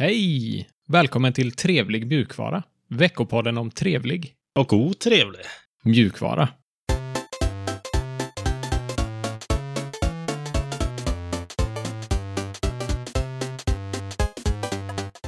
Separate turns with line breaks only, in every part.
Hej! Välkommen till Trevlig mjukvara. Veckopodden om trevlig
Och otrevlig.
mjukvara.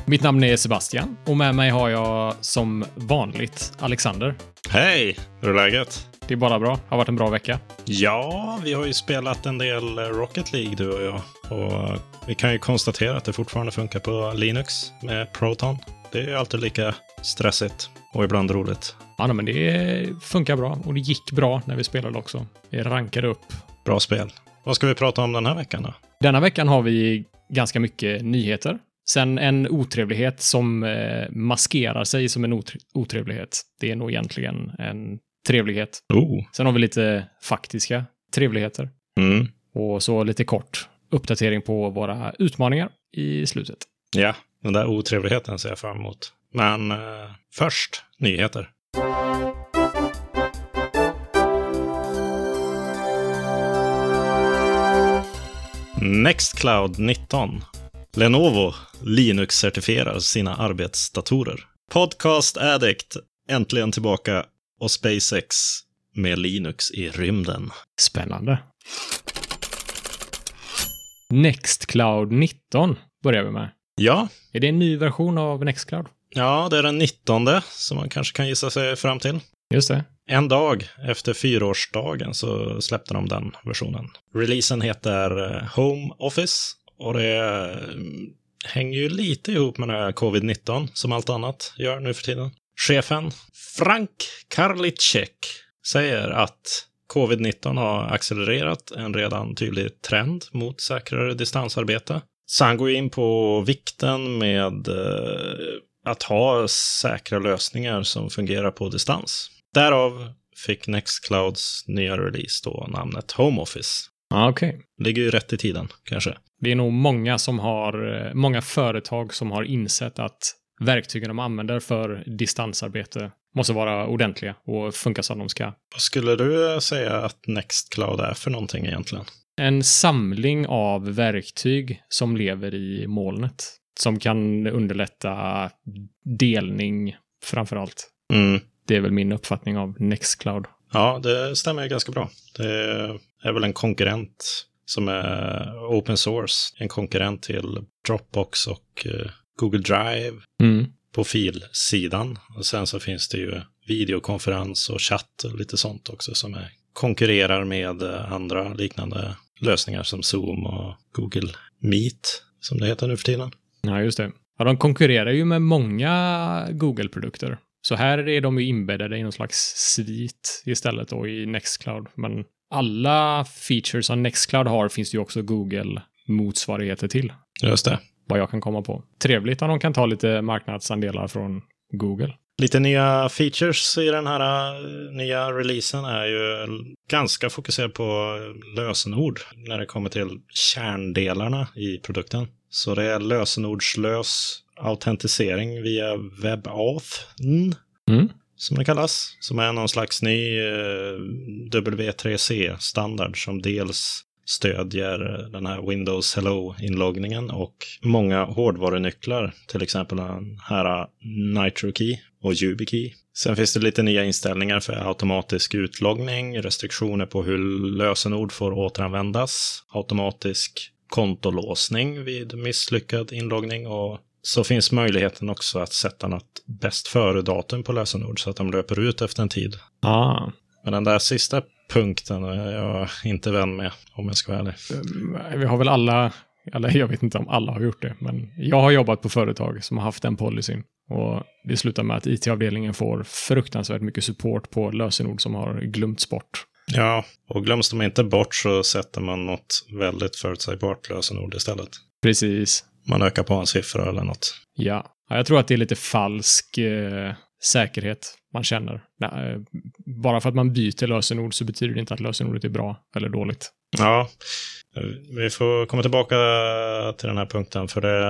Mitt namn är Sebastian och med mig har jag som vanligt Alexander.
Hej, hur är läget?
Det är bara bra. Har varit en bra vecka.
Ja, vi har ju spelat en del Rocket League du och jag. Och vi kan ju konstatera att det fortfarande funkar på Linux med Proton. Det är ju alltid lika stressigt och ibland roligt.
Ja, men det funkar bra och det gick bra när vi spelade också. Vi rankade upp.
Bra spel. Vad ska vi prata om den här veckan då?
Denna veckan har vi ganska mycket nyheter. Sen en otrevlighet som eh, maskerar sig som en otre- otrevlighet. Det är nog egentligen en trevlighet.
Oh.
Sen har vi lite faktiska trevligheter.
Mm.
Och så lite kort uppdatering på våra utmaningar i slutet.
Ja, den där otrevligheten ser jag fram emot. Men eh, först nyheter. Nextcloud 19. Lenovo Linux-certifierar sina arbetsdatorer. Podcast Addict äntligen tillbaka och SpaceX med Linux i rymden.
Spännande. Nextcloud 19 börjar vi med.
Ja,
Är det en ny version av Nextcloud?
ja, det är den 19 som man kanske kan gissa sig fram till.
Just det.
En dag efter fyraårsdagen så släppte de den versionen. Releasen heter eh, Home Office och det eh, hänger ju lite ihop med den här covid-19 som allt annat gör nu för tiden. Chefen Frank Karliczek säger att covid-19 har accelererat en redan tydlig trend mot säkrare distansarbete. Så han går in på vikten med eh, att ha säkra lösningar som fungerar på distans. Därav fick Nextclouds nya release då namnet Home Office.
Ja, okej.
Ligger ju rätt i tiden, kanske.
Det är nog många som har, eh, många företag som har insett att verktygen de använder för distansarbete måste vara ordentliga och funka som de ska.
Vad skulle du säga att Nextcloud är för någonting egentligen?
En samling av verktyg som lever i molnet. Som kan underlätta delning framför allt.
Mm.
Det är väl min uppfattning av Nextcloud.
Ja, det stämmer ganska bra. Det är väl en konkurrent som är open source. En konkurrent till Dropbox och eh, Google Drive
Mm.
på filsidan. Och sen så finns det ju videokonferens och chatt och lite sånt också som är, konkurrerar med eh, andra liknande lösningar som Zoom och Google Meet, som det heter nu för tiden.
Ja, just det. Ja, de konkurrerar ju med många Google-produkter. Så här är de ju inbäddade i någon slags svit istället då i Nextcloud. Men alla features som Nextcloud har finns det ju också Google-motsvarigheter till.
Just det.
Vad jag kan komma på. Trevligt om de kan ta lite marknadsandelar från Google.
Lite nya features i den här eh, nya releasen är ju ganska fokuserad på lösenord när det kommer till kärndelarna i produkten. Så det är lösenordslös autentisering via WebAuth,
Mm.
som det kallas, som är någon slags ny eh, W3C-standard som dels stödjer den här Windows Hello-inloggningen och många hårdvarunycklar, till exempel den här NitroKey och YubiKey. Sen finns det lite nya inställningar för automatisk utloggning, restriktioner på hur lösenord får återanvändas, automatisk kontolåsning vid misslyckad inloggning och så finns möjligheten också att sätta något bäst före-datum på lösenord så att de löper ut efter en tid.
Ah.
Men den där sista punkten är jag inte vän med, om jag ska vara ärlig.
Vi har väl alla, eller jag vet inte om alla har gjort det, men jag har jobbat på företag som har haft den policyn. Och det slutar med att IT-avdelningen får fruktansvärt mycket support på lösenord som har glömts bort.
Ja, och glöms de inte bort så sätter man något väldigt förutsägbart lösenord istället.
Precis.
Man ökar på en siffra eller något.
Ja. ja jag tror att det är lite falsk eh, säkerhet man känner. Nej, eh, bara för att man byter lösenord så betyder det inte att lösenordet är bra eller dåligt.
Ja, vi får komma tillbaka till den här punkten för det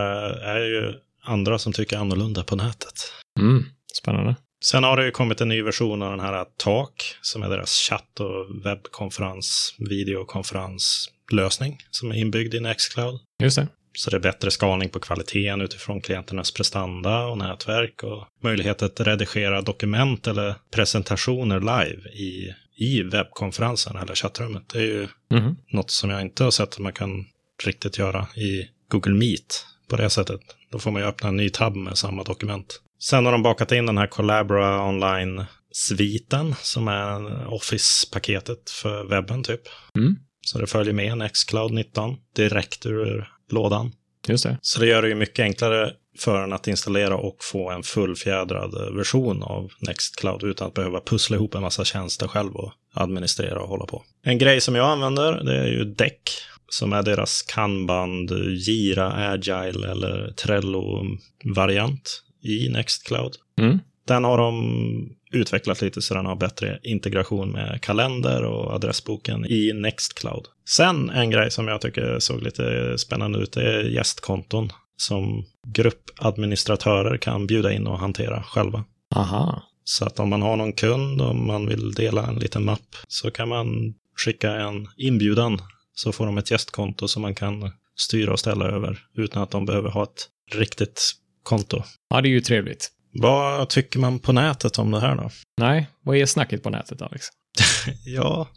är ju andra som tycker annorlunda på nätet.
Mm. Spännande.
Sen har det ju kommit en ny version av den här Talk, som är deras chatt och webbkonferens, videokonferenslösning som är inbyggd i Nextcloud.
Just det.
Så det är bättre skalning på kvaliteten utifrån klienternas prestanda och nätverk och möjlighet att redigera dokument eller presentationer live i, i webbkonferensen eller chattrummet. Det är ju
Mhm.
något som jag inte har sett att man kan riktigt göra i Google Meet på det sättet. Då får man ju öppna en ny tab med samma dokument. Sen har de bakat in den här Collabora Online-sviten som är Office-paketet för webben typ.
Mm.
Så det följer med en Xcloud 19 direkt ur lådan.
Just det.
Så det gör det ju mycket enklare för en att installera och få en fullfjädrad version av Nextcloud utan att behöva pussla ihop en massa tjänster själv och administrera och hålla på. En grej som jag använder det är ju Deck som är deras Kanban, Gira, Agile eller Trello-variant i Nextcloud.
Mm.
Den har de utvecklat lite så den har bättre integration med kalender och adressboken i Nextcloud. Sen en grej som jag tycker såg lite spännande ut är gästkonton som gruppadministratörer kan bjuda in och hantera själva.
Aha.
Så att om man har någon kund och man vill dela en liten mapp så kan man skicka en inbjudan så får de ett gästkonto som man kan styra och ställa över utan att de behöver ha ett riktigt konto.
Ja, det är ju trevligt.
Vad tycker man på nätet om det här då?
Nej, vad är snacket på nätet, Alex?
Ja,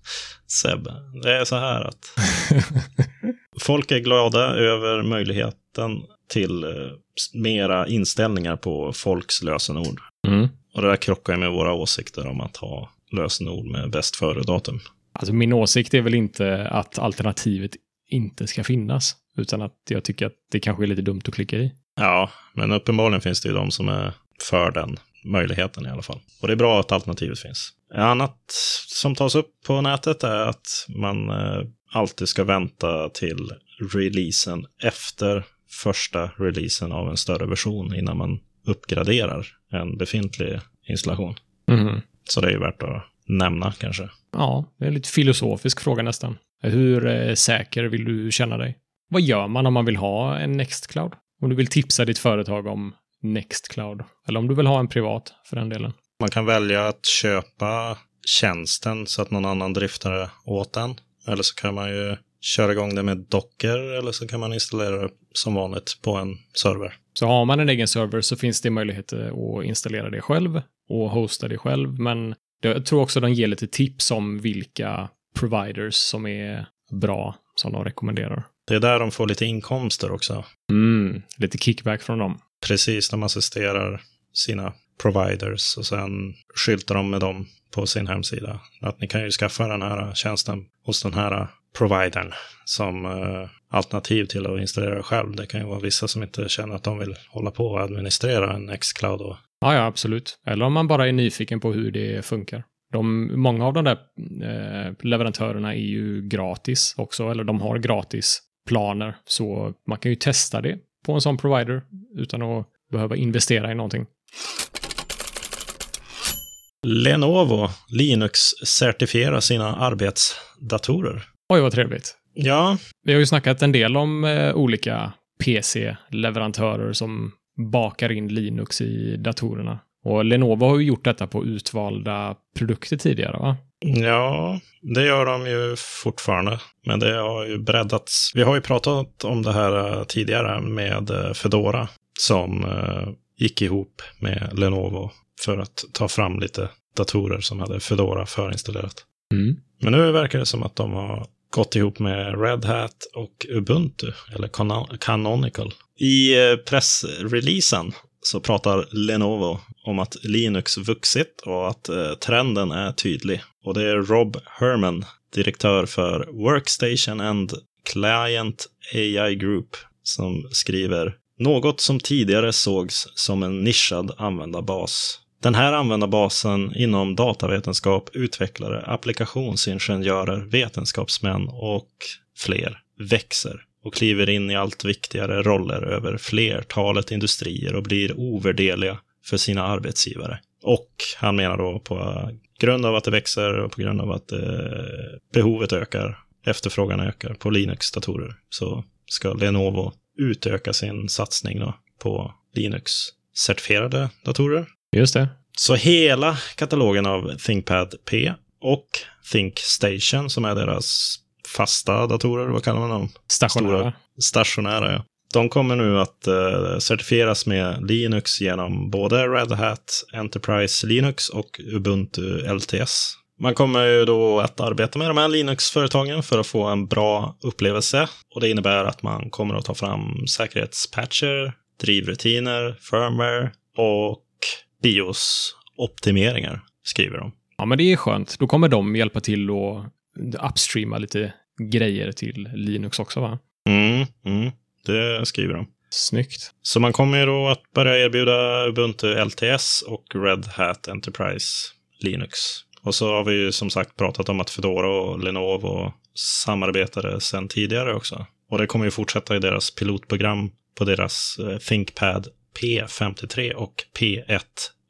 Seb, det är så här att folk är glada över möjligheten till eh, mera inställningar på folks lösenord.
Mm.
Och det där krockar ju med våra åsikter om att ha lösenord med bäst före-datum.
Alltså min åsikt är väl inte att alternativet inte ska finnas, utan att jag tycker att det kanske är lite dumt att klicka i.
Ja, men uppenbarligen finns det ju de som är för den möjligheten i alla fall. Och det är bra att alternativet finns. Annat som tas upp på nätet är att man eh, alltid ska vänta till releasen efter första releasen av en större version innan man uppgraderar en befintlig installation.
Mhm.
Så det är ju värt att nämna kanske.
Ja, det är en lite filosofisk fråga nästan. Hur eh, säker vill du känna dig? Vad gör man om man vill ha en Nextcloud? Om du vill tipsa ditt företag om Nextcloud. Eller om du vill ha en privat, för den delen.
Man kan välja att köpa tjänsten så att någon annan driftar åt den. Eller så kan man ju köra igång det med Docker eller så kan man installera det som vanligt på en server.
Så har man en egen server så finns det möjlighet att installera det själv och hosta det själv. Men jag tror också de ger lite tips om vilka providers som är bra, som de rekommenderar.
Det är där de får lite inkomster också.
Mm, lite kickback från dem.
Precis, de assisterar sina providers och sen skyltar de med dem på sin hemsida. Att ni kan ju skaffa den här tjänsten hos den här providern som eh, alternativ till att installera själv. Det kan ju vara vissa som inte känner att de vill hålla på och administrera en Xcloud. Och,
Ja, ja, absolut. Eller om man bara är nyfiken på hur det funkar. De, många av de där eh, leverantörerna är ju gratis också, eller de har gratis planer. Så man kan ju testa det på en sån provider utan att behöva investera i någonting.
Lenovo Linux-certifierar sina arbetsdatorer.
Oj, vad trevligt.
Ja,
Vi har ju snackat en del om eh, olika PC-leverantörer som bakar in Linux i datorerna. Och Lenovo har ju gjort detta på utvalda produkter tidigare, va?
Ja, det gör de ju fortfarande. Men det har ju breddats. Vi har ju pratat om det här eh, tidigare med eh, Fedora som eh, gick ihop med Lenovo för att ta fram lite datorer som hade Fedora förinstallerat.
Mm.
Men nu verkar det som att de har gått ihop med Red Hat och Ubuntu, eller Cano- Canonical. I pressreleasen så pratar Lenovo om att Linux vuxit och att eh, trenden är tydlig. Och det är Rob Herman, direktör för Workstation and Client AI Group, som skriver något som tidigare sågs som en nischad användarbas. Den här användarbasen inom datavetenskap, utvecklare, applikationsingenjörer, vetenskapsmän och fler växer och kliver in i allt viktigare roller över flertalet industrier och blir ovärderliga för sina arbetsgivare. Och han menar då på grund av att det växer och på grund av att eh, behovet ökar, efterfrågan ökar på Linux-datorer, så ska Lenovo utöka sin satsning då på Linux-certifierade datorer.
Just det.
Så hela katalogen av ThinkPad P och ThinkStation, som är deras fasta datorer, vad kallar man dem?
Stationära.
Stationära, ja. De kommer nu att uh, certifieras med Linux genom både Red Hat Enterprise Linux och Ubuntu LTS. Man kommer ju då att arbeta med de här Linux-företagen för att få en bra upplevelse. Och det innebär att man kommer att ta fram säkerhetspatcher, drivrutiner, firmware och BIOS-optimeringar, skriver de.
Ja, men det är skönt. Då kommer de hjälpa till att upstreama lite grejer till Linux också, va?
Mm, mm, det skriver de.
Snyggt.
Så man kommer ju då att börja erbjuda Ubuntu LTS och Red Hat Enterprise Linux. Och så har vi ju som sagt pratat om att Fedora och Lenovo samarbetade sedan tidigare också. Och det kommer ju fortsätta i deras pilotprogram på deras eh, ThinkPad P53 och P1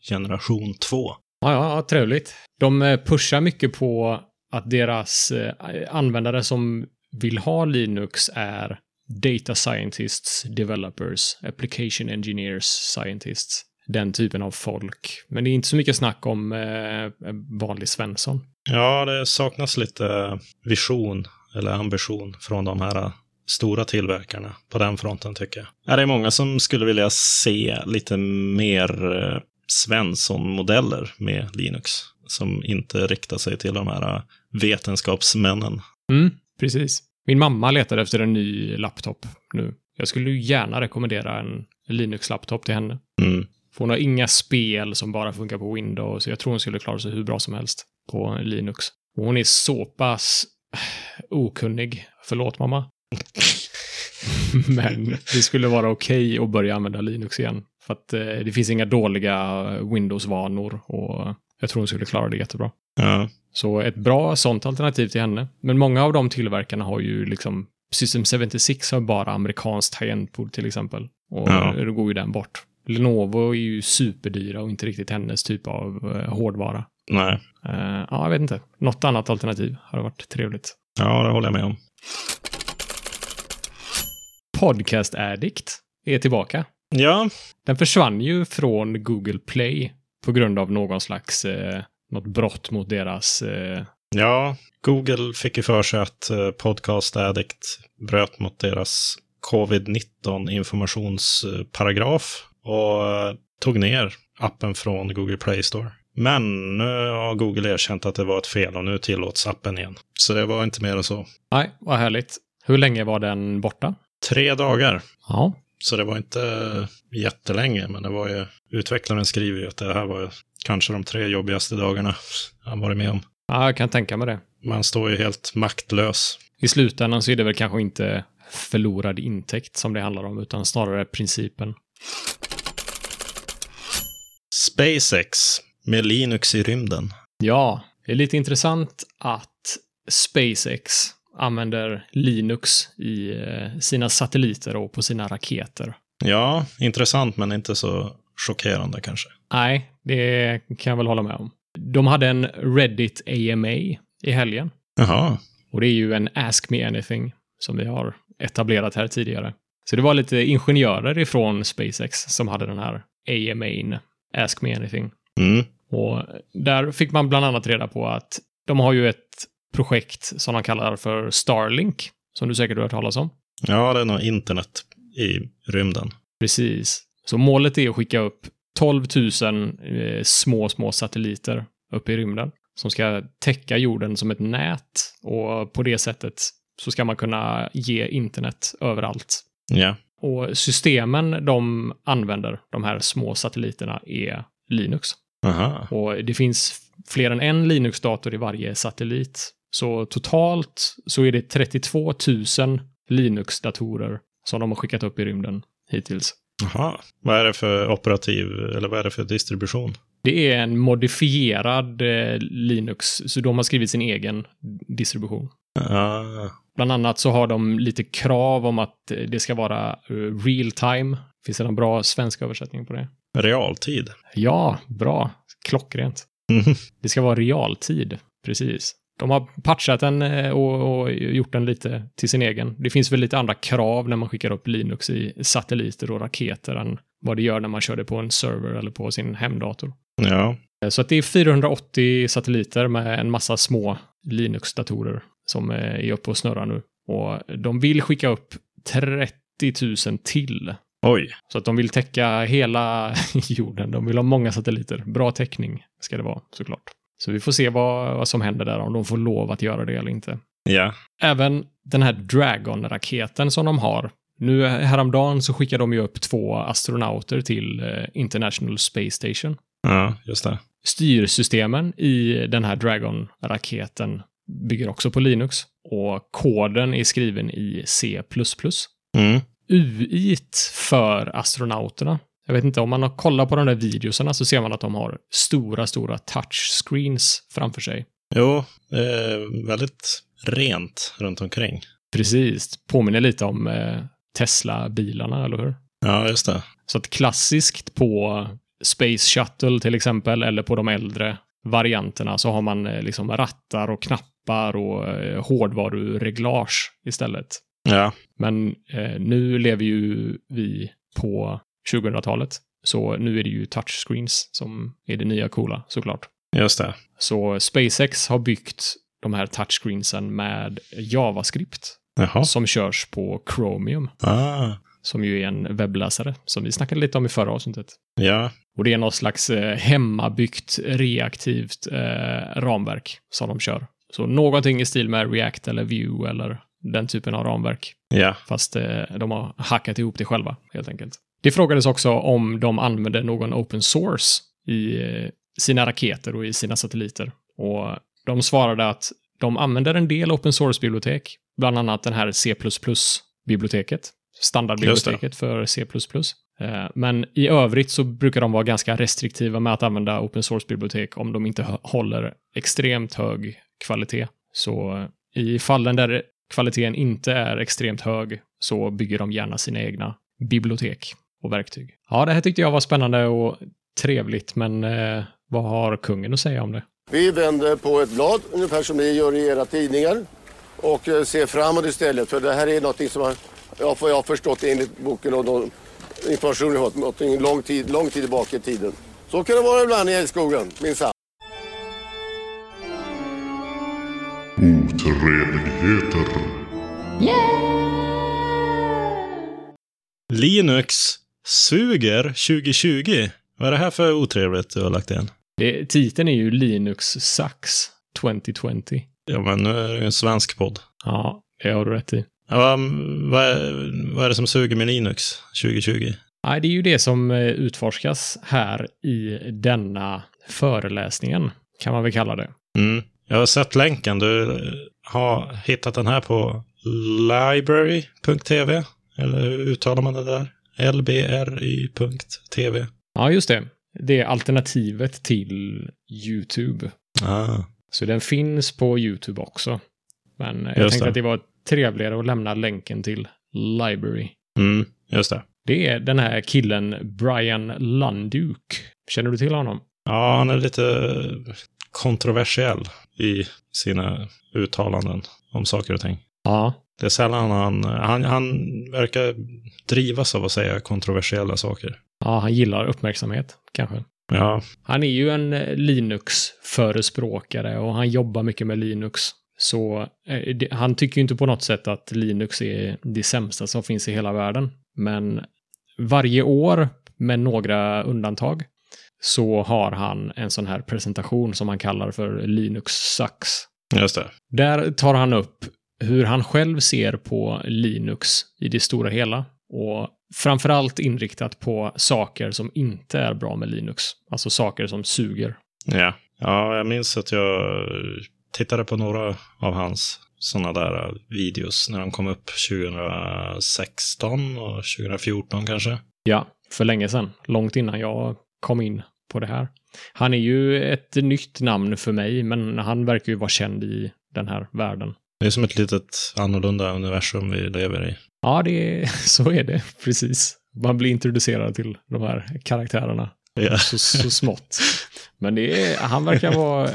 generation 2.
Ja, ja, trevligt. De eh, pushar mycket på att deras eh, användare som vill ha Linux är data scientists, developers, application engineers, scientists. Den typen av folk. Men det är inte så mycket snack om eh, vanlig Svensson.
Ja, det saknas lite vision eller ambition från de här stora tillverkarna på den fronten tycker jag. Det är många som skulle vilja se lite mer eh, Svensson-modeller med Linux som inte riktar sig till de här eh, vetenskapsmännen.
Mm, precis. Min mamma letade efter en ny laptop nu. Jag skulle gärna rekommendera en Linux-laptop till henne.
Mm.
För hon har inga spel som bara funkar på Windows. Jag tror hon skulle klara sig hur bra som helst på Linux. Och hon är så pass okunnig. Förlåt mamma. Men det skulle vara okej okay att börja använda Linux igen. För att eh, det finns inga dåliga Windows-vanor och jag tror hon skulle klara det jättebra.
Ja.
Så ett bra sånt alternativ till henne. Men många av de tillverkarna har ju liksom System 76 har bara amerikanskt tangentbord till exempel. Och
Ja.
då går ju den bort. Lenovo är ju superdyra och inte riktigt hennes typ av eh, hårdvara.
Nej,
Eh, ja, jag vet inte. Något annat alternativ hade varit trevligt.
ja, det håller jag med om.
Podcast Addict är tillbaka.
Ja,
Den försvann ju från Google Play på grund av någon slags eh, något brott mot deras eh,
ja, Google fick ju för sig att eh, Podcast Addict bröt mot deras covid-19 informationsparagraf och eh, tog ner appen från Google Play Store. Men nu har Google erkänt att det var ett fel och nu tillåts appen igen. Så det var inte mer än så.
Nej, vad härligt. Hur länge var den borta?
Tre dagar.
Ja.
Så det var inte jättelänge, men det var ju, utvecklaren skriver ju att det här var kanske de tre jobbigaste dagarna han varit med om.
ja, jag kan tänka mig det.
Man står ju helt maktlös.
I slutändan så är det väl kanske inte förlorad intäkt som det handlar om, utan snarare principen.
SpaceX med Linux i rymden.
Ja, det är lite intressant att SpaceX använder Linux i eh, sina satelliter och på sina raketer.
Ja, intressant men inte så chockerande kanske.
Nej, det kan jag väl hålla med om. De hade en Reddit AMA i helgen.
Jaha,
Och det är ju en Ask Me Anything som vi har etablerat här tidigare. Så det var lite ingenjörer ifrån SpaceX som hade den här AMA, Ask Me Anything.
mm.
Och där fick man bland annat reda på att de har ju ett projekt som de kallar för Starlink, som du säkert har hört talas om.
ja det är nog internet i rymden.
Precis. Så målet är att skicka upp 12 000 eh, små, små satelliter upp i rymden som ska täcka jorden som ett nät och på det sättet så ska man kunna ge internet överallt.
Ja,
Och systemen de använder, de här små satelliterna, är Linux.
aha.
Och det finns fler än en Linux-dator i varje satellit. Så totalt så är det 32 000 Linux-datorer som de har skickat upp i rymden hittills.
Jaha. Vad är det för operativ, eller vad är det för distribution?
Det är en modifierad eh, Linux, så de har skrivit sin egen distribution.
Ah,
Bland annat så har de lite krav om att eh, det ska vara eh, real time. Finns det någon bra svensk översättning på det?
realtid.
Ja, bra. Klockrent.
Mhm.
Det ska vara realtid, precis. De har patchat den eh, och, och gjort den lite till sin egen. Det finns väl lite andra krav när man skickar upp Linux i satelliter och raketer än vad det gör när man kör det på en server eller på sin hemdator.
Ja,
Eh, Så att det är 480 satelliter med en massa små Linux-datorer som eh, är uppe och snurrar nu. Och de vill skicka upp 000 till.
Oj.
Så att de vill täcka hela jorden. De vill ha många satelliter. Bra täckning ska det vara såklart. Så vi får se vad, vad som händer där, om de får lov att göra det eller inte.
Ja.
Även den här Dragon-raketen som de har. Nu häromdagen så skickade de ju upp två astronauter till eh, International Space Station.
Ja, just det.
Styrsystemen i den här Dragon-raketen bygger också på Linux och koden är skriven i C++.
Mm.
UI för astronauterna. Jag vet inte, om man har kollat på de där videorna så ser man att de har stora, stora touchscreens framför sig.
Jo, eh, väldigt rent runt omkring.
Precis, påminner lite om eh, Tesla-bilarna, eller hur?
Ja, just det.
Så att klassiskt på Space Shuttle till exempel, eller på de äldre varianterna så har man eh, liksom rattar och knappar och eh, hårdvarureglage istället.
Ja,
Men eh, nu lever ju vi på 2000-talet, så nu är det ju touchscreens som är det nya coola såklart.
just det.
Så SpaceX har byggt de här touchscreensen med JavaScript
Jaha.
som körs på Chromium,
Ah,
som ju är en webbläsare som vi snackade lite om i förra avsnittet.
ja.
Och det är något slags eh, hemmabyggt reaktivt eh, ramverk som de kör. Så någonting i stil med React eller Vue eller den typen av ramverk.
Ja,
Fast eh, de har hackat ihop det själva, helt enkelt. Det frågades också om de använder någon open source i eh, sina raketer och i sina satelliter. Och de svarade att de använder en del open source-bibliotek, bland annat den här C++-biblioteket, standardbiblioteket för C++. Eh, Men i övrigt så brukar de vara ganska restriktiva med att använda open source-bibliotek om de inte håller extremt hög kvalitet. Så eh, i fallen där kvaliteten inte är extremt hög så bygger de gärna sina egna bibliotek och verktyg. Ja, det här tyckte jag var spännande och trevligt, men eh, vad har kungen att säga om det?
Vi vänder på ett blad, ungefär som ni gör i era tidningar. Och eh, ser framåt istället, för det här är något som har, ja, jag har förstått enligt boken och de information jag har fått, lång tid, lång tid tillbaka i tiden. Så kan det vara ibland i älskogen, minsann.
Otrevligheter.
Linux suger 2020. Vad är det här för otrevligt du har lagt in?
det titeln är ju Linux Sucks 2020.
Ja, men nu är det ju en svensk podd.
Ja, det har du rätt i.
Ja, vad, är, vad är det som suger med Linux 2020?
Nej, det är ju det som eh, utforskas här i denna föreläsningen, kan man väl kalla det.
Mm. Jag har sett länken. Du eh, har hittat den här på library.tv. Eller hur uttalar man det där? lbry.tv.
Ja, just det. Det är alternativet till YouTube.
Ah,
Så den finns på YouTube också. Men jag
Just
tänkte
det.
att det var trevligare att lämna länken till Library.
mm, just det.
Det är den här killen Brian Lunduk. Känner du till honom?
Ja, han är lite kontroversiell i sina uttalanden om saker och ting.
Ja.
Det är sällan han, han, han verkar drivas av att säga kontroversiella saker.
Ja, han gillar uppmärksamhet, kanske.
Ja,
Han är ju en eh, Linux-förespråkare och han jobbar mycket med Linux. Så eh, det, han tycker ju inte på något sätt att Linux är det sämsta som finns i hela världen. Men varje år, med några undantag, så har han en sån här presentation som han kallar för Linux Sucks.
just det.
Där tar han upp hur han själv ser på Linux i det stora hela. Och framförallt inriktat på saker som inte är bra med Linux. Alltså saker som suger.
Ja. ja, jag minns att jag tittade på några av hans sådana där videos när de kom upp 2016 och 2014 kanske.
Ja, för länge sedan. Långt innan jag kom in på det här. Han är ju ett nytt namn för mig, men han verkar ju vara känd i den här världen.
Det är som ett litet annorlunda universum vi lever i.
Ja, det är, så är det. Precis. Man blir introducerad till de här karaktärerna
Ja.
så, så smått. Men är, han verkar vara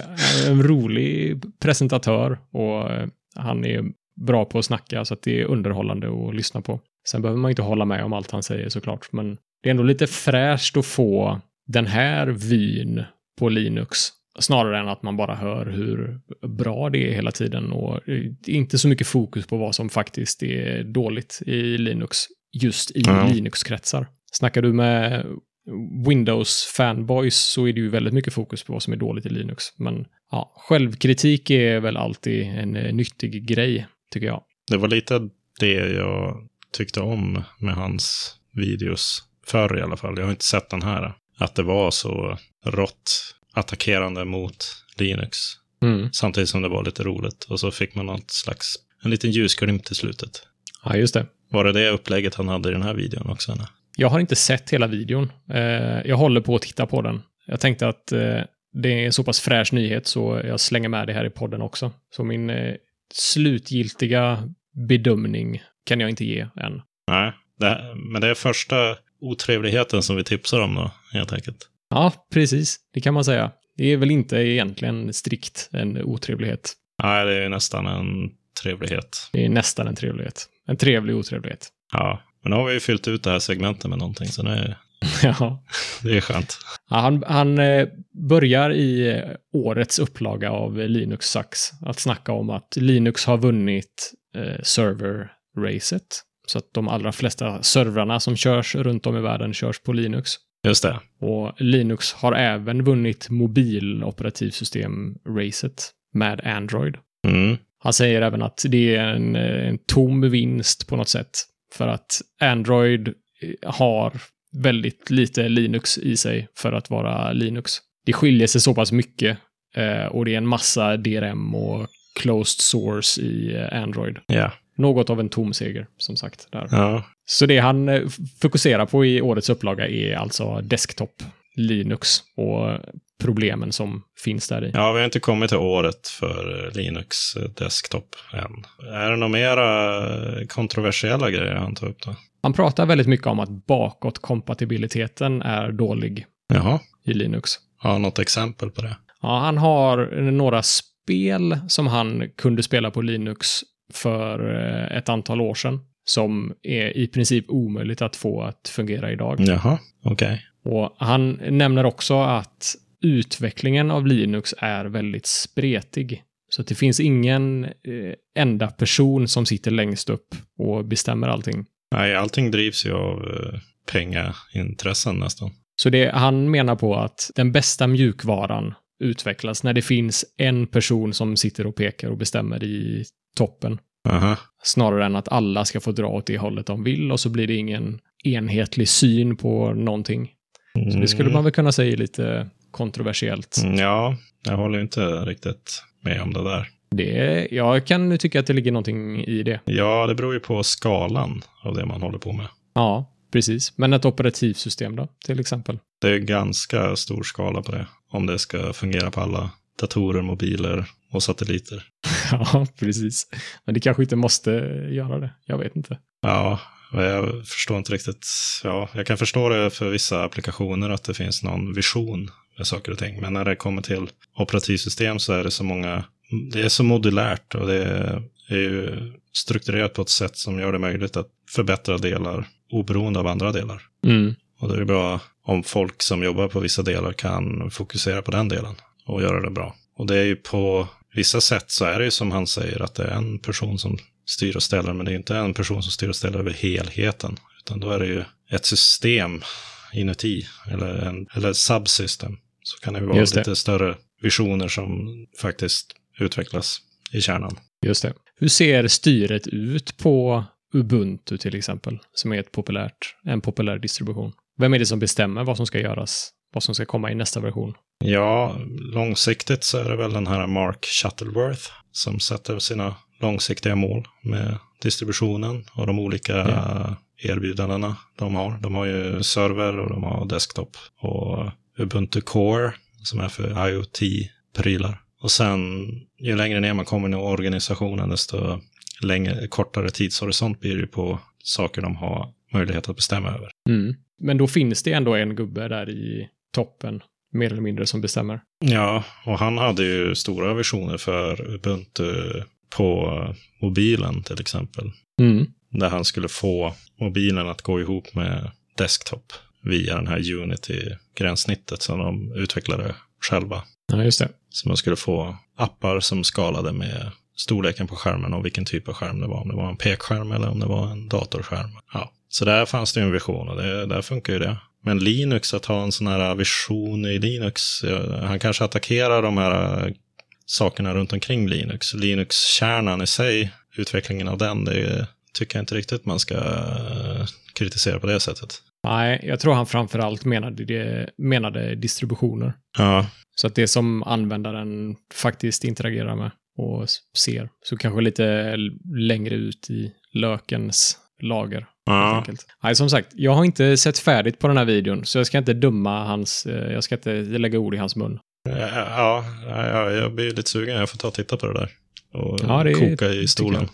en rolig presentatör och eh, han är bra på att snacka så att det är underhållande att lyssna på. Sen behöver man inte hålla med om allt han säger såklart, men det är ändå lite fräscht att få den här vyn på Linux snarare än att man bara hör hur bra det är hela tiden och inte så mycket fokus på vad som faktiskt är dåligt i Linux just i
Ja.
Linux-kretsar. Snackar du med Windows-fanboys så är det ju väldigt mycket fokus på vad som är dåligt i Linux. Men ja, självkritik är väl alltid en eh, nyttig grej, tycker jag.
Det var lite det jag tyckte om med hans videos. Förr i alla fall. Jag har inte sett den här. Att det var så rått attackerande mot Linux.
Mm.
Samtidigt som det var lite roligt. Och så fick man något slags, en liten ljusglimt i slutet.
Ja, just det.
Var det det upplägget han hade i den här videon också? Eller?
Jag har inte sett hela videon. Eh, jag håller på att titta på den. Jag tänkte att eh, det är en så pass fräsch nyhet så jag slänger med det här i podden också. Så min eh, slutgiltiga bedömning kan jag inte ge än.
Nej, det, men det är första otrevligheten som vi tipsar om då, helt enkelt.
Ja, precis. Det kan man säga. Det är väl inte egentligen strikt en otrevlighet.
Nej, det är nästan en trevlighet.
Det är nästan en trevlighet. En trevlig otrevlighet.
Ja, men nu har vi ju fyllt ut det här segmentet med någonting, så det är,
ja.
det är skönt.
Ja, han, han eh, börjar i eh, årets upplaga av Linux Sucks att snacka om att Linux har vunnit eh, server-racet. Så att de allra flesta servrarna som körs runt om i världen körs på Linux.
Just det.
Och Linux har även vunnit mobiloperativsystem-racet med Android.
Mm.
Han säger även att det är en, en tom vinst på något sätt. För att Android eh, har väldigt lite Linux i sig för att vara Linux. Det skiljer sig så pass mycket eh, och det är en massa DRM och closed source i eh, Android.
Ja.
Något av en tom seger, som sagt. Där.
ja.
Så det han eh, fokuserar på i årets upplaga är alltså desktop Linux och problemen som finns där i.
Ja, vi har inte kommit till året för Linux eh, desktop än. Är det några mera eh, kontroversiella grejer han tar upp då?
Han pratar väldigt mycket om att bakåtkompatibiliteten är dålig
Jaha,
i Linux.
har något exempel på det?
Ja, han har några spel som han kunde spela på Linux för eh, ett antal år sedan som är i princip omöjligt att få att fungera idag.
Jaha, okej.
Och han nämner också att utvecklingen av Linux är väldigt spretig. Så det finns ingen eh, enda person som sitter längst upp och bestämmer allting.
Nej, allting drivs ju av eh, pengaintressen nästan.
Så det, han menar på att den bästa mjukvaran utvecklas när det finns en person som sitter och pekar och bestämmer i toppen.
Aha.
Snarare än att alla ska få dra åt det hållet de vill och så blir det ingen enhetlig syn på någonting. Så det skulle man väl kunna säga är lite kontroversiellt.
Mm, Ja, jag håller inte riktigt med om det där.
Det, jag kan tycka att det ligger någonting i det.
Ja, det beror ju på skalan av det man håller på med.
Ja, precis. Men ett operativsystem då, till exempel?
Det är ganska stor skala på det. Om det ska fungera på alla datorer, mobiler och satelliter.
Ja, precis. Men det kanske inte måste göra det. Jag vet inte.
Ja, jag förstår inte riktigt. Ja, jag kan förstå det för vissa applikationer att det finns någon vision med saker och ting. Men när det kommer till operativsystem så är det så många, det är så modulärt och det är ju strukturerat på ett sätt som gör det möjligt att förbättra delar oberoende av andra delar.
Mm.
Och det är bra om folk som jobbar på vissa delar kan fokusera på den delen och göra det bra. Och det är ju på vissa sätt så är det ju som han säger att det är en person som styr och ställer, men det är inte en person som styr och ställer över helheten, utan då är det ju ett system inuti, eller, en, eller ett subsystem. Så kan det ju vara
det.
lite större visioner som faktiskt utvecklas i kärnan.
Just det. Hur ser styret ut på Ubuntu till exempel, som är ett populärt, en populär distribution? Vem är det som bestämmer vad som ska göras, vad som ska komma i nästa version?
Ja, långsiktigt så är det väl den här Mark Shuttleworth som sätter sina långsiktiga mål med distributionen och de olika
Ja.
erbjudandena de har. De har ju server och de har desktop och Ubuntu Core som är för IoT-prylar. Och sen ju längre ner man kommer i organisationen desto längre, kortare tidshorisont blir det på saker de har möjlighet att bestämma över.
Mm. Men då finns det ändå en gubbe där i toppen, mer eller mindre, som bestämmer.
Ja, och han hade ju stora visioner för Ubuntu på mobilen till exempel.
Mm.
Där han skulle få mobilen att gå ihop med desktop via den här Unity-gränssnittet som de utvecklade själva.
Ja, just det.
Så man skulle få appar som skalade med storleken på skärmen och vilken typ av skärm det var. Om det var en pekskärm eller om det var en datorskärm. Ja. Så där fanns det ju en vision och det, där funkar ju det. Men Linux, att ha en sån här vision i Linux, han kanske attackerar de här eh, sakerna runt omkring Linux. Linux-kärnan i sig, utvecklingen av den, det tycker jag inte riktigt man ska eh, kritisera på det sättet.
Nej, jag tror han framförallt menade, det, menade distributioner.
Ja,
Så att det som användaren faktiskt interagerar med och ser. Så kanske lite längre ut i lökens lager.
Ja.
Nej, som sagt, jag har inte sett färdigt på den här videon, så jag ska inte döma hans, eh, jag ska inte lägga ord i hans mun.
Ja, ja, jag blir lite sugen. Jag får ta och titta på det där. Och
Ja, det
koka i
tycker
stolen.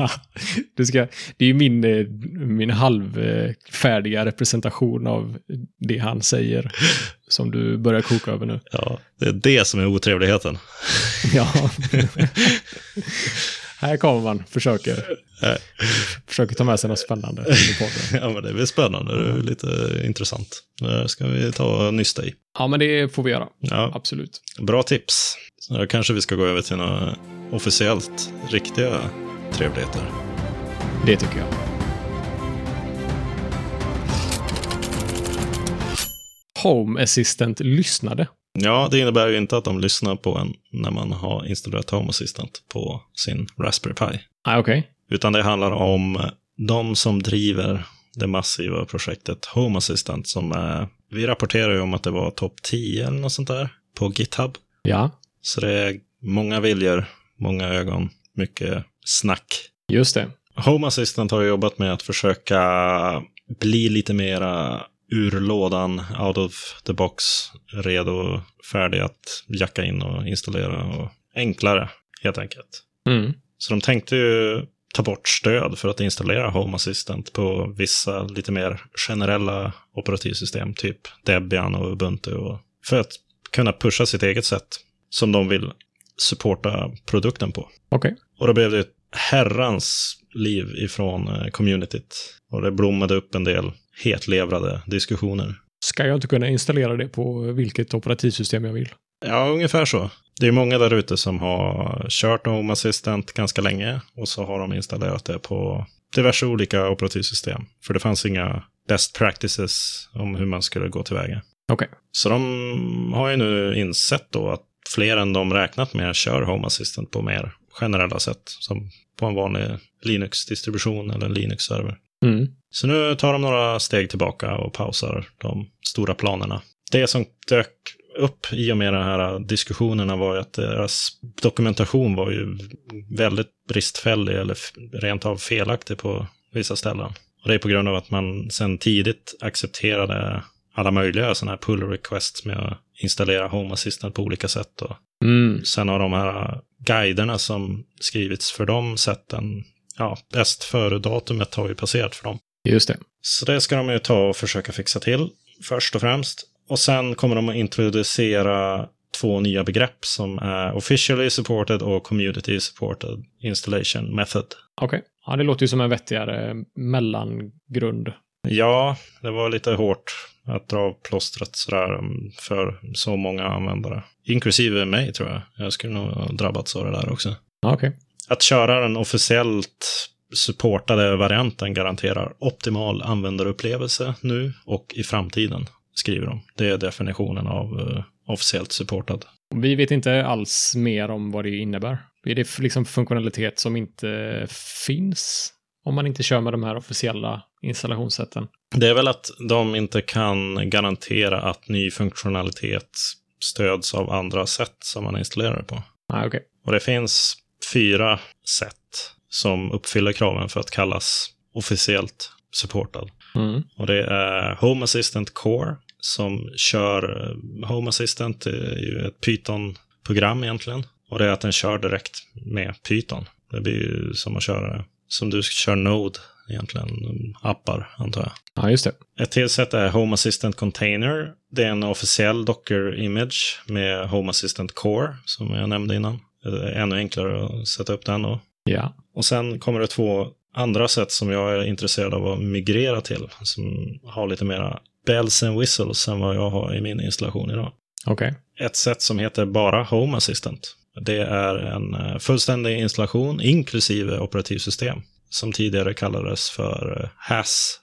du ska, det är ju min, eh, min halvfärdiga representation av det han säger som du börjar koka över nu.
Ja, det är det som är otrevligheten.
Ja. Här kommer man, försöker, försöker ta med sig något spännande.
Ja, men det blir spännande. Det är lite intressant. Det ska vi ta och nysta i.
Ja, men det får vi göra.
Ja,
Absolut.
bra tips. Så kanske vi ska gå över till några officiellt riktiga trevligheter.
Det tycker jag. Home Assistant lyssnade.
Ja, det innebär ju inte att de lyssnar på en när man har installerat Home Assistant på sin Raspberry Pi.
Nej, okej.
Utan det handlar om de som driver det massiva projektet Home Assistant som är, vi rapporterar ju om att det var topp 10 eller något sånt där på GitHub.
Ja,
Så det är många viljor, många ögon, mycket snack.
just det.
Home Assistant har jobbat med att försöka bli lite mera ur lådan, out of the box, redo, färdig att jacka in och installera och enklare helt enkelt.
Mm.
Så de tänkte ju ta bort stöd för att installera Home Assistant på vissa lite mer generella operativsystem, typ Debian och Ubuntu, och för att kunna pusha sitt eget sätt som de vill supporta produkten på.
Okej.
Och då blev det ett herrans liv ifrån eh, communityt. Och det blommade upp en del hetlevrade diskussioner.
Ska jag inte kunna installera det på vilket operativsystem jag vill?
Ja, ungefär så. Det är många där ute som har kört Home Assistant ganska länge och så har de installerat det på diverse olika operativsystem. För det fanns inga best practices om hur man skulle gå tillväga.
Okej.
Så de har ju nu insett då att fler än de räknat med kör Home Assistant på mer generella sätt. Som på en vanlig Linux-distribution eller Linux-server.
Mm.
Så nu tar de några steg tillbaka och pausar de stora planerna. Det som dök upp i och med de här diskussionerna var ju att deras dokumentation var ju väldigt bristfällig eller rent av felaktig på vissa ställen. Och det är på grund av att man sedan tidigt accepterade alla möjliga sådana här pull requests med att installera Home Assistant på olika sätt. Och
Mm.
sen har de här guiderna som skrivits för de sätten, ja, bäst före-datumet har ju passerat för dem.
Just det.
Så det ska de ju ta och försöka fixa till först och främst. Och sen kommer de att introducera två nya begrepp som är officially supported och community supported installation method.
Okej. Ja, det låter ju som en vettigare mellangrund.
Ja, det var lite hårt att dra av plåstret sådär um, för så många användare. Inklusive mig tror jag. Jag skulle nog ha drabbats av det där också.
Okej.
Att köra den officiellt supportade varianten garanterar optimal användarupplevelse nu och i framtiden, skriver de. Det är definitionen av eh, officiellt supportad.
Vi vet inte alls mer om vad det innebär. Är det liksom funktionalitet som inte finns om man inte kör med de här officiella installationssätten?
Det är väl att de inte kan garantera att ny funktionalitet stöds av andra sätt som man installerar det på.
Nej, okej.
Och det finns fyra sätt som uppfyller kraven för att kallas officiellt supportad.
Mm.
Och det är Home Assistant Core som kör eh, Home Assistant. Det är ju ett Python-program egentligen. Och det är att den kör direkt med Python. Det blir ju som att köra, som du kör Node egentligen, appar antar jag.
Ja, just det.
Ett till sätt är Home Assistant Container. Det är en officiell Docker-image med Home Assistant Core, som jag nämnde innan. Är ännu enklare att sätta upp den då.
Ja.
Och sen kommer det två andra sätt som jag är intresserad av att migrera till, som har lite mera bells and whistles än vad jag har i min installation idag.
Okej.
Ett sätt som heter bara Home Assistant. Det är en eh, fullständig installation inklusive operativsystem som tidigare kallades för eh, HAS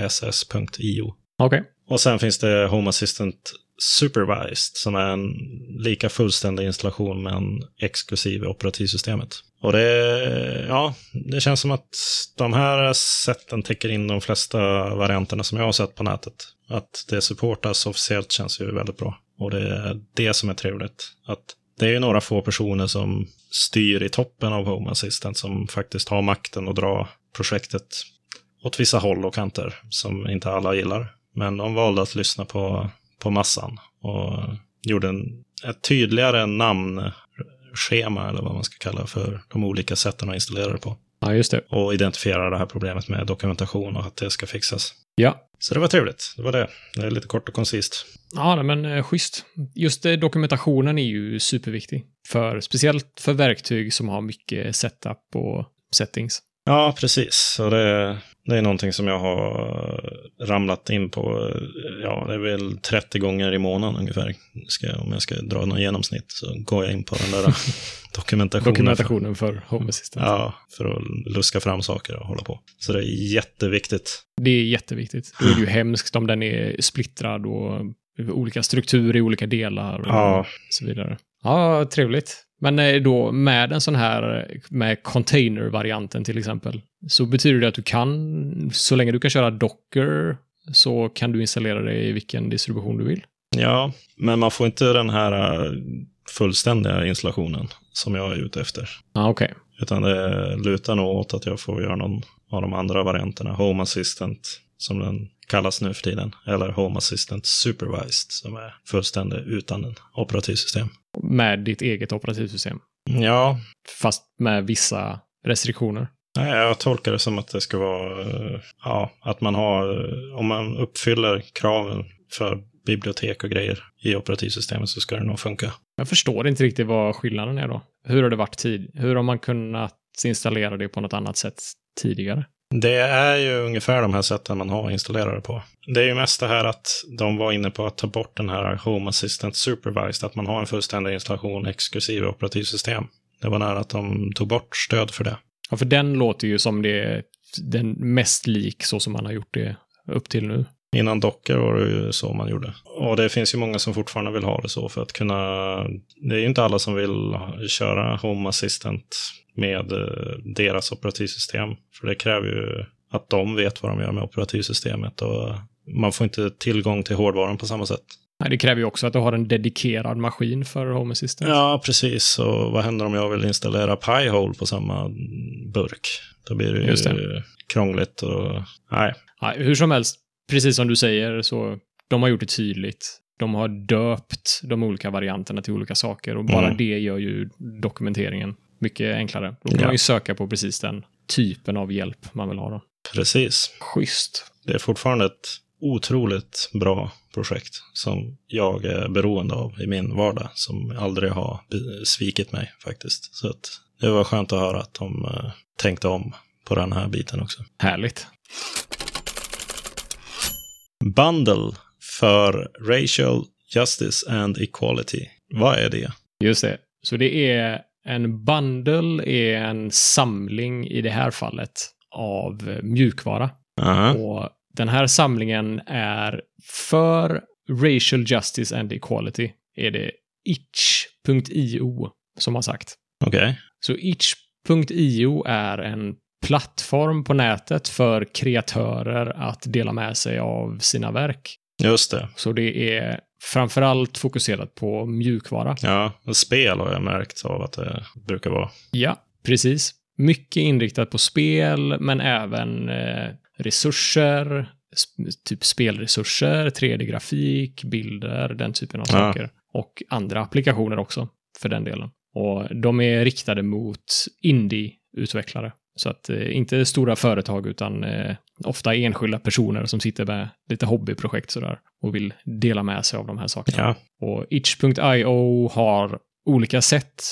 hass.io.
Okej.
Och sen finns det Home Assistant Supervised som är en lika fullständig installation men exklusiv i operativsystemet. Och det, ja, det känns som att de här sätten täcker in de flesta varianterna som jag har sett på nätet. Att det supportas officiellt känns ju väldigt bra. Och det är det som är trevligt. Att det är ju några få personer som styr i toppen av Home Assistant som faktiskt har makten att dra projektet åt vissa håll och kanter som inte alla gillar. Men de valde att lyssna på, på massan och gjorde en, ett tydligare namnschema, eller vad man ska kalla för de olika sätten att installera det på.
Ja, just det.
Och identifiera det här problemet med dokumentation och att det ska fixas.
Ja.
Så det var trevligt. Det var det. Det är lite kort och koncist.
Ja, men eh, schysst. Just eh, dokumentationen är ju superviktig. För, speciellt för verktyg som har mycket setup och settings.
Ja, precis. Så det, det är någonting som jag har ramlat in på. Ja, det är väl 30 gånger i månaden ungefär. Ska, om jag ska dra någon genomsnitt så går jag in på den där dokumentationen.
Dokumentationen för Home Assistant.
Ja, för att luska fram saker och hålla på. Så det är jätteviktigt.
Det är jätteviktigt. Då är det ju hemskt om den är splittrad och olika strukturer i olika delar och
Ja.
så vidare. Ja, trevligt. Men eh, då med en sån här, med container-varianten till exempel, så betyder det att du kan, så länge du kan köra Docker, så kan du installera det i vilken distribution du vill.
Ja, men man får inte den här äh, fullständiga installationen som jag är ute efter.
Ja, okej.
Utan det lutar nog åt att jag får göra någon av de andra varianterna. Home Assistant, som den kallas nu för tiden. Eller Home Assistant Supervised, som är fullständig utan en operativsystem.
Med ditt eget operativsystem.
Ja,
Fast med vissa restriktioner.
jag tolkar det som att det ska vara, eh, ja, att man har, eh, om man uppfyller kraven för bibliotek och grejer i operativsystemet så ska det nog funka.
Jag förstår inte riktigt vad skillnaden är då. Hur har det varit tid? Hur har man kunnat installera det på något annat sätt tidigare?
Det är ju ungefär de här sätten man har installerat det på. Det är ju mest det här att de var inne på att ta bort den här Home Assistant Supervised, att man har en fullständig installation exklusive operativsystem. Det var nära att de tog bort stöd för det.
Ja, för den låter ju som det är den mest lik så som man har gjort det upp till nu.
Innan Docker var det ju så man gjorde. Och det finns ju många som fortfarande vill ha det så för att kunna... Det är ju inte alla som vill köra Home Assistant med eh, deras operativsystem. För det kräver ju att de vet vad de gör med operativsystemet och man får inte tillgång till hårdvaran på samma sätt.
Nej, det kräver ju också att du har en dedikerad maskin för Home Assistant.
Ja, precis. Och vad händer om jag vill installera Pi-hole på samma burk? Då blir det ju
Just det.
krångligt och... Nej.
Ja, hur som helst, precis som du säger, så de har gjort det tydligt. De har döpt de olika varianterna till olika saker och bara
Mm.
det gör ju dokumenteringen mycket enklare. Då kan
Ja.
man ju söka på precis den typen av hjälp man vill ha. Då.
Precis.
Schysst.
Det är fortfarande ett otroligt bra projekt som jag är beroende av i min vardag, som aldrig har svikit mig faktiskt. Så att det var skönt att höra att de eh, tänkte om på den här biten också.
Härligt.
Bundle för Racial Justice and Equality. Vad är det?
Just det. Så det är en bundle är en samling i det här fallet av mjukvara.
Aha.
Och den här samlingen är för Racial Justice and Equality är det itch.io som har sagt.
Okej.
Så itch.io är en plattform på nätet för kreatörer att dela med sig av sina verk.
Just det.
Så det är framförallt fokuserat på mjukvara.
Ja, och spel har jag märkt av att det brukar vara.
Ja, precis. Mycket inriktat på spel, men även eh, resurser, sp- typ spelresurser, 3D-grafik, bilder, den typen av
Ja.
saker. Och andra applikationer också, för den delen. Och de är riktade mot indie-utvecklare. Så att eh, inte stora företag, utan eh, ofta enskilda personer som sitter med lite hobbyprojekt sådär och vill dela med sig av de här sakerna.
Ja,
Och itch.io har olika sätt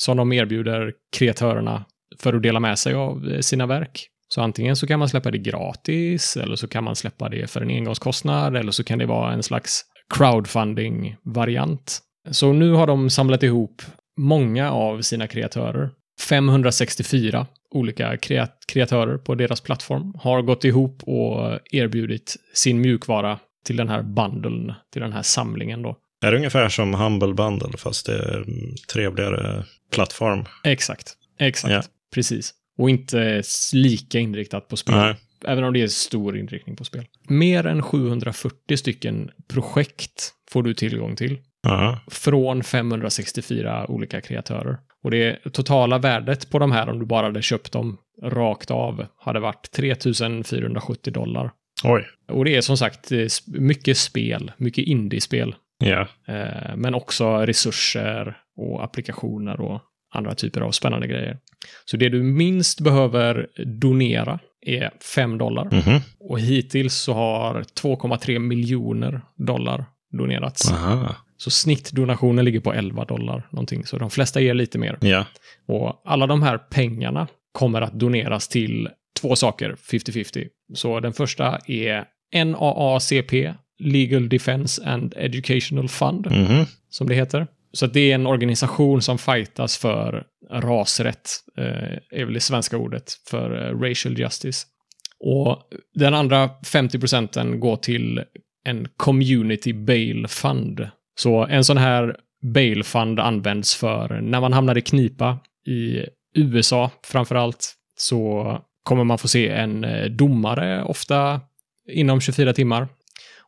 som de erbjuder kreatörerna för att dela med sig av eh, sina verk. Så antingen så kan man släppa det gratis, eller så kan man släppa det för en engångskostnad, eller så kan det vara en slags crowdfunding-variant. Så nu har de samlat ihop många av sina kreatörer, 564, olika kreatörer på deras plattform har gått ihop och erbjudit sin mjukvara till den här bundeln, till den här samlingen då.
Är det ungefär som Humble Bundle fast det är trevligare plattform?
Exakt, exakt, ja. precis. Och inte lika inriktat på spel. Nej. Även om det är stor inriktning på spel. Mer än 740 stycken projekt får du tillgång till.
Aha.
Från 564 olika kreatörer. Och det totala värdet på de här, om du bara hade köpt dem rakt av, hade varit 3470 dollar.
Oj.
Och det är som sagt eh, mycket spel, mycket indiespel.
Ja.
Yeah. Men också resurser och applikationer och andra typer av spännande grejer. Så det du minst behöver donera är 5 dollar.
Mm -hmm.
Och hittills så har 2,3 miljoner dollar donerats.
Aha.
Så snittdonationen ligger på 11 dollar någonting. Så de flesta ger lite mer.
Ja.
Och alla de här pengarna kommer att doneras till två saker, 50-50. Så den första är NAACP, Legal Defense and Educational Fund,
mm -hmm.
som det heter. Så det är en organisation som fightas för rasrätt, eh, är väl det svenska ordet, för eh, racial justice. Och den andra 50 procenten går till en community bail fund. Så en sån här bail fund används för när man hamnar i knipa i USA framför allt så kommer man få se en eh, domare ofta inom 24 timmar.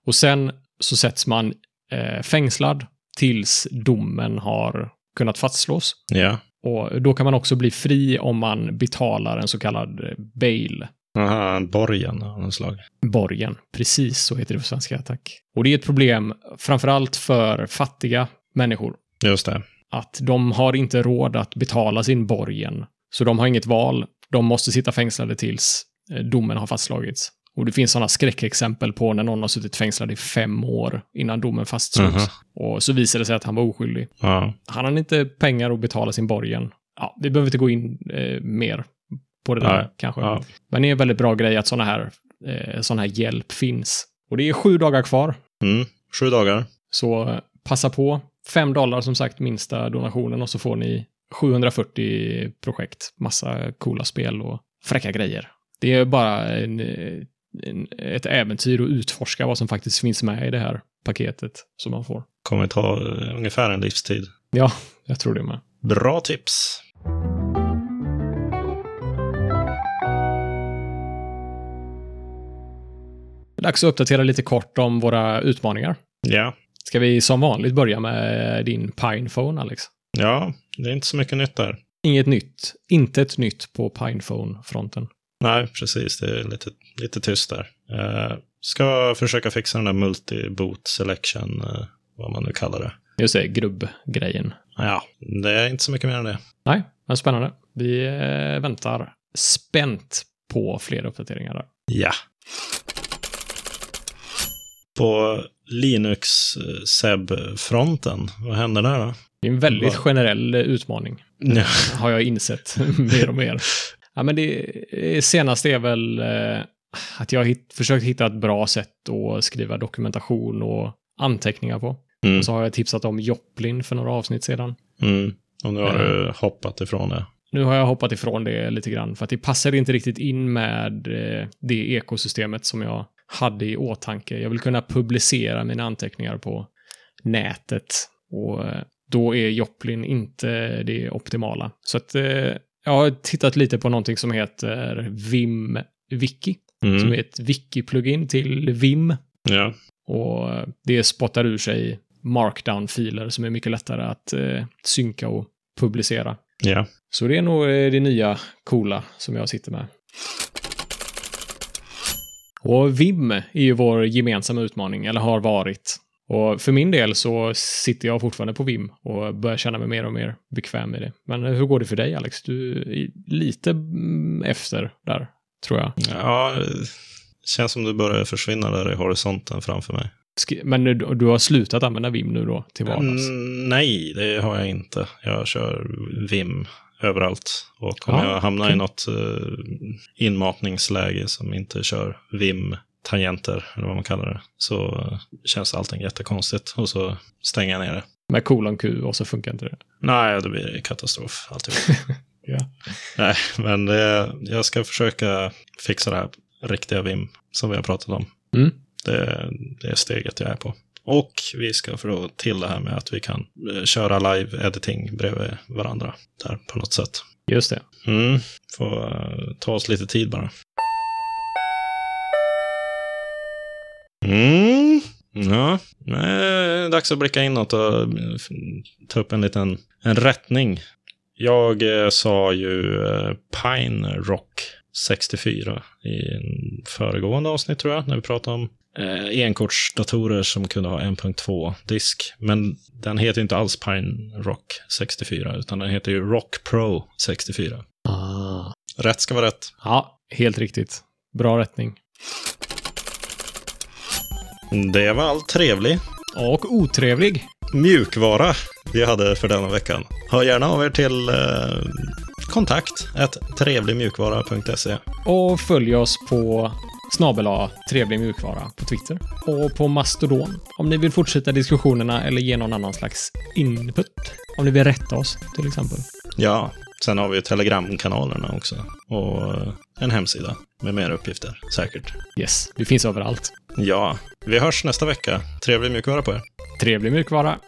Och sen så sätts man eh, fängslad tills domen har kunnat fastslås.
Ja.
Och då kan man också bli fri om man betalar en så kallad bail.
Aha, borgen av något slag.
Borgen, precis så heter det på svenska, tack. Och det är ett problem framförallt för fattiga människor.
Just det.
Att de har inte råd att betala sin borgen. Så de har inget val. De måste sitta fängslade tills eh, domen har fastslagits. Och det finns sådana skräckexempel på när någon har suttit fängslad i fem år innan domen fastslogs. Mm -hmm. Och så visade det sig att han var oskyldig.
Ja.
Han hade inte pengar att betala sin borgen. Ja, vi behöver inte gå in eh, mer på det där kanske. Men det är en väldigt bra grej att sådana här, eh, sån här hjälp finns. Och det är sju dagar kvar.
Mm, sju dagar.
Så eh, passa på. Fem dollar som sagt minsta donationen och så får ni 740 projekt. Massa coola spel och fräcka grejer. Det är bara en, en, ett äventyr att utforska vad som faktiskt finns med i det här paketet som man får.
Kommer ta uh, ungefär en livstid.
Ja, jag tror det med.
Bra tips.
Dags att uppdatera lite kort om våra utmaningar.
Ja.
Ska vi som vanligt börja med din Pinephone, Alex?
Ja, det är inte så mycket nytt där.
Inget nytt. Inte ett nytt på Pinephone-fronten.
Nej, precis. Det är lite, lite tyst där. Uh, ska försöka fixa den där multi-boot selection, uh, vad man nu kallar det.
Just det, grubb-grejen.
Ja, det är inte så mycket mer än det.
Nej, men spännande. Vi uh, väntar spänt på fler uppdateringar där.
Ja. På Linux-SEB-fronten, vad händer där då?
Det är en väldigt Va? generell utmaning.
Ja.
Har jag insett mer och mer. Ja, men det senaste är väl eh, att jag har hit, försökt hitta ett bra sätt att skriva dokumentation och anteckningar på. Mm. Och så har jag tipsat om Joplin för några avsnitt sedan.
Mm. Och nu har du hoppat ifrån det.
Nu har jag hoppat ifrån det lite grann för att det passar inte riktigt in med eh, det ekosystemet som jag hade i åtanke. Jag vill kunna publicera mina anteckningar på nätet och eh, då är Joplin inte det optimala. Så att eh, jag har tittat lite på någonting som heter Vim Wiki, mm. som är ett wiki-plugin till Vim.
Ja.
Och det spottar ur sig markdown-filer som är mycket lättare att eh, synka och publicera.
Ja.
Så det är nog eh, det nya coola som jag sitter med. Och Vim är ju vår gemensamma utmaning, eller har varit. Och för min del så sitter jag fortfarande på Vim och börjar känna mig mer och mer bekväm med det. Men hur går det för dig Alex? Du är lite mm, efter där, tror jag.
Ja, det känns som du börjar försvinna där i horisonten framför mig.
Men du har slutat använda Vim nu då till vardags?
Mm, nej, det har jag inte. Jag kör Vim överallt. Och om ja, jag hamnar okay. i något uh, inmatningsläge som inte kör Vim tangenter, eller vad man kallar det, så känns allting jättekonstigt. Och så stänger jag ner det.
Med kolon Q och så funkar inte det?
Nej, det blir katastrof alltihop.
Ja.
Nej, men det, jag ska försöka fixa det här riktiga Vim som vi har pratat om.
Mm.
Det, det är steget jag är på. Och vi ska få till det här med att vi kan eh, köra live-editing bredvid varandra där på något sätt.
Just det.
Mm, får eh, ta oss lite tid bara. Mm. Ja, nej, dags att blicka inåt och eh, ta upp en liten en rättning. Jag eh, sa ju eh, Pine Rock 64 i en föregående avsnitt tror jag, när vi pratade om eh, enkortsdatorer som kunde ha 1.2-disk. Men den heter inte alls Pine Rock 64, utan den heter ju Rock Pro 64.
Ah.
Rätt ska vara rätt.
Ja, helt riktigt. Bra rättning.
Det var allt trevlig
Och otrevlig.
mjukvara vi hade för denna veckan. Hör gärna av er till eh, kontakt trevligmjukvara.se.
Och följ oss på snabel trevlig mjukvara på Twitter. Och på Mastodon. Om ni vill fortsätta diskussionerna eller ge någon annan slags input. Om ni vill rätta oss till exempel.
Ja, sen har vi ju telegramkanalerna också. Och en hemsida med mer uppgifter, säkert.
Yes, vi finns överallt.
Ja, vi hörs nästa vecka. Trevlig mjukvara på er.
Trevlig mjukvara.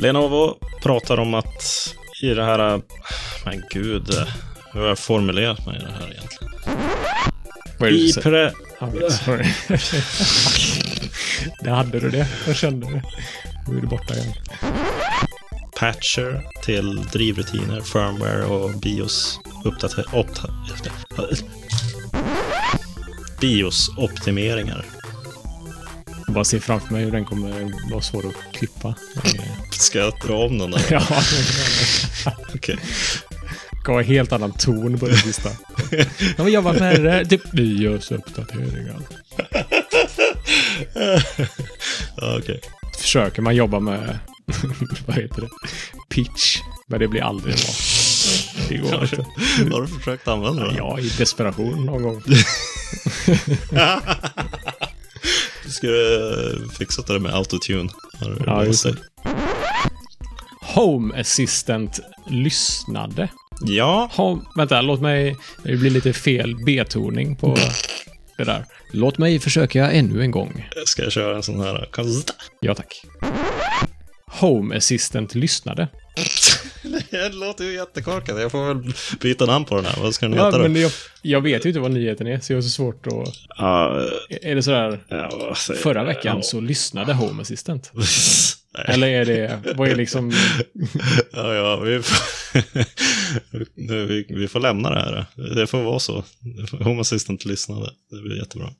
Lenovo pratar om att i det här... Men gud, hur har jag formulerat mig i det här egentligen? I pre...
Sorry. Där hade du det. Jag kände det. Nu är du borta igen.
patcher till drivrutiner, firmware och BIOS uppdater... Opta, BIOS-optimeringar.
Jag bara ser framför mig hur den kommer vara svår att klippa.
Ska jag dra om den där?
ja,
Okej.
det ska vara helt annan ton på det sista. Ja, men jobbar med det. Typ BIOS-uppdateringar.
Ja, okej.
Försöker man jobba med, vad heter det, pitch. Men det blir aldrig bra. Det går inte.
Har du försökt använda den?
Ja, i desperation någon gång.
Skulle fixat det med autotune.
Ja, just
det.
Home Assistant lyssnade.
Ja,
Home, vänta, låt mig... Det blir lite fel betoning på det där. Låt mig försöka ännu en gång.
ska jag köra en sån här...
Ja, tack. Home Assistant lyssnade.
Det låter ju jättekorkat. Jag får väl byta namn på den här. Vad ska den
Ja,
heta då?
men jag, jag vet ju inte vad nyheten är, så jag har så svårt att...
Ja,
Är det sådär...
ja,
Förra veckan så lyssnade Home Assistant.
Nej.
Eller är det... Vad är liksom...
Ja, ja, vi får, vi, vi får lämna det här. Det får vara så. Home Assistant lyssnade. Det blir jättebra.